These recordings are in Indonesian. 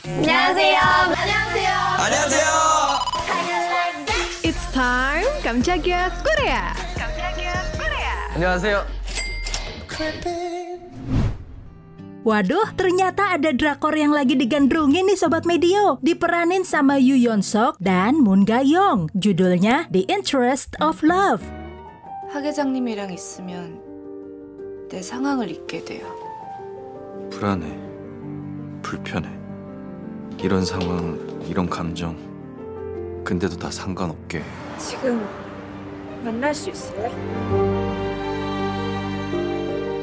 안녕하세요. 안녕하세요. 안녕하세요. It's time 깜짝이야 Korea. 안녕하세요. Waduh, ternyata ada drakor yang lagi digandrungin nih Sobat Medio. Diperanin sama Yu Yeon Sok dan Moon Ga Young. Judulnya The Interest of Love. 하 계장님이랑 있으면 내 상황을 잊게 돼요. 불안해. 불편해. 이런 상황, 이런 감정. 근데도 다 상관없게. 지금 만날 수 있어요?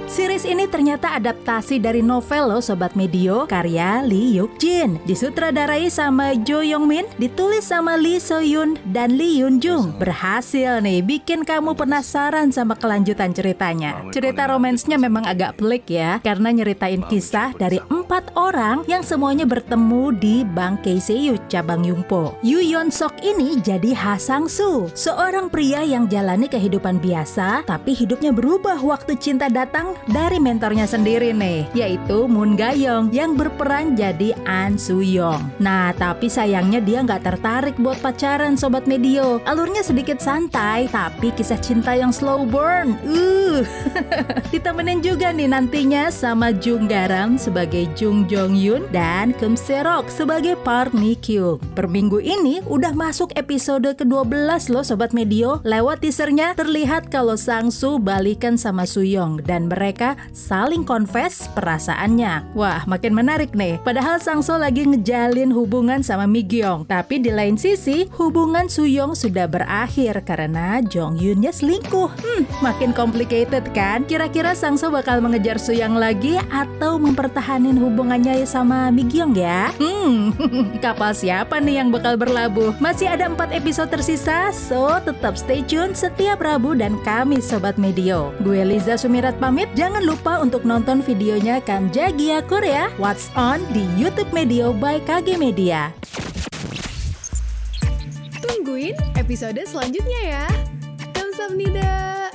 Series ini ternyata adaptasi dari novel loh Sobat Medio karya Lee Yuk Jin. Disutradarai sama Jo Yong Min, ditulis sama Lee So Yoon dan Lee Yoon Jung. Berhasil nih bikin kamu penasaran sama kelanjutan ceritanya. Cerita romansnya memang agak pelik ya karena nyeritain kisah dari empat orang yang semuanya bertemu di Bank Keiseiyu cabang Yungpo. Yu Yeon Sok ini jadi Ha Sang Soo, seorang pria yang jalani kehidupan biasa tapi hidupnya berubah waktu cinta datang dari mentornya sendiri nih, yaitu Moon Ga Young yang berperan jadi An Soo Young. Nah, tapi sayangnya dia nggak tertarik buat pacaran Sobat Medio. Alurnya sedikit santai, tapi kisah cinta yang slow burn. Uh, ditemenin juga nih nantinya sama Jung Garam sebagai Jung Jong Yun dan Kim Serok sebagai Park Mi Kyung. Per minggu ini udah masuk episode ke-12 loh Sobat Medio. Lewat teasernya terlihat kalau Sang Soo balikan sama Suyong dan mereka saling confess perasaannya. Wah, makin menarik nih. Padahal Sang Soo lagi ngejalin hubungan sama Mi Gyeong. Tapi di lain sisi, hubungan Suyong sudah berakhir karena Jong Yunnya selingkuh. Hmm, makin complicated kan? Kira-kira Sang Soo bakal mengejar Suyong lagi atau mempertahankan hubungannya sama Mi Gyeong ya? Hmm, kapal siapa nih yang bakal berlabuh? Masih ada 4 episode tersisa, so tetap stay tune setiap Rabu dan Kamis Sobat Medio. Gue Liza Sumirat pamit, jangan lupa untuk nonton videonya Kamjagia Korea What's On di YouTube Medio by KG Media. Tungguin episode selanjutnya ya. Kamsahamnida.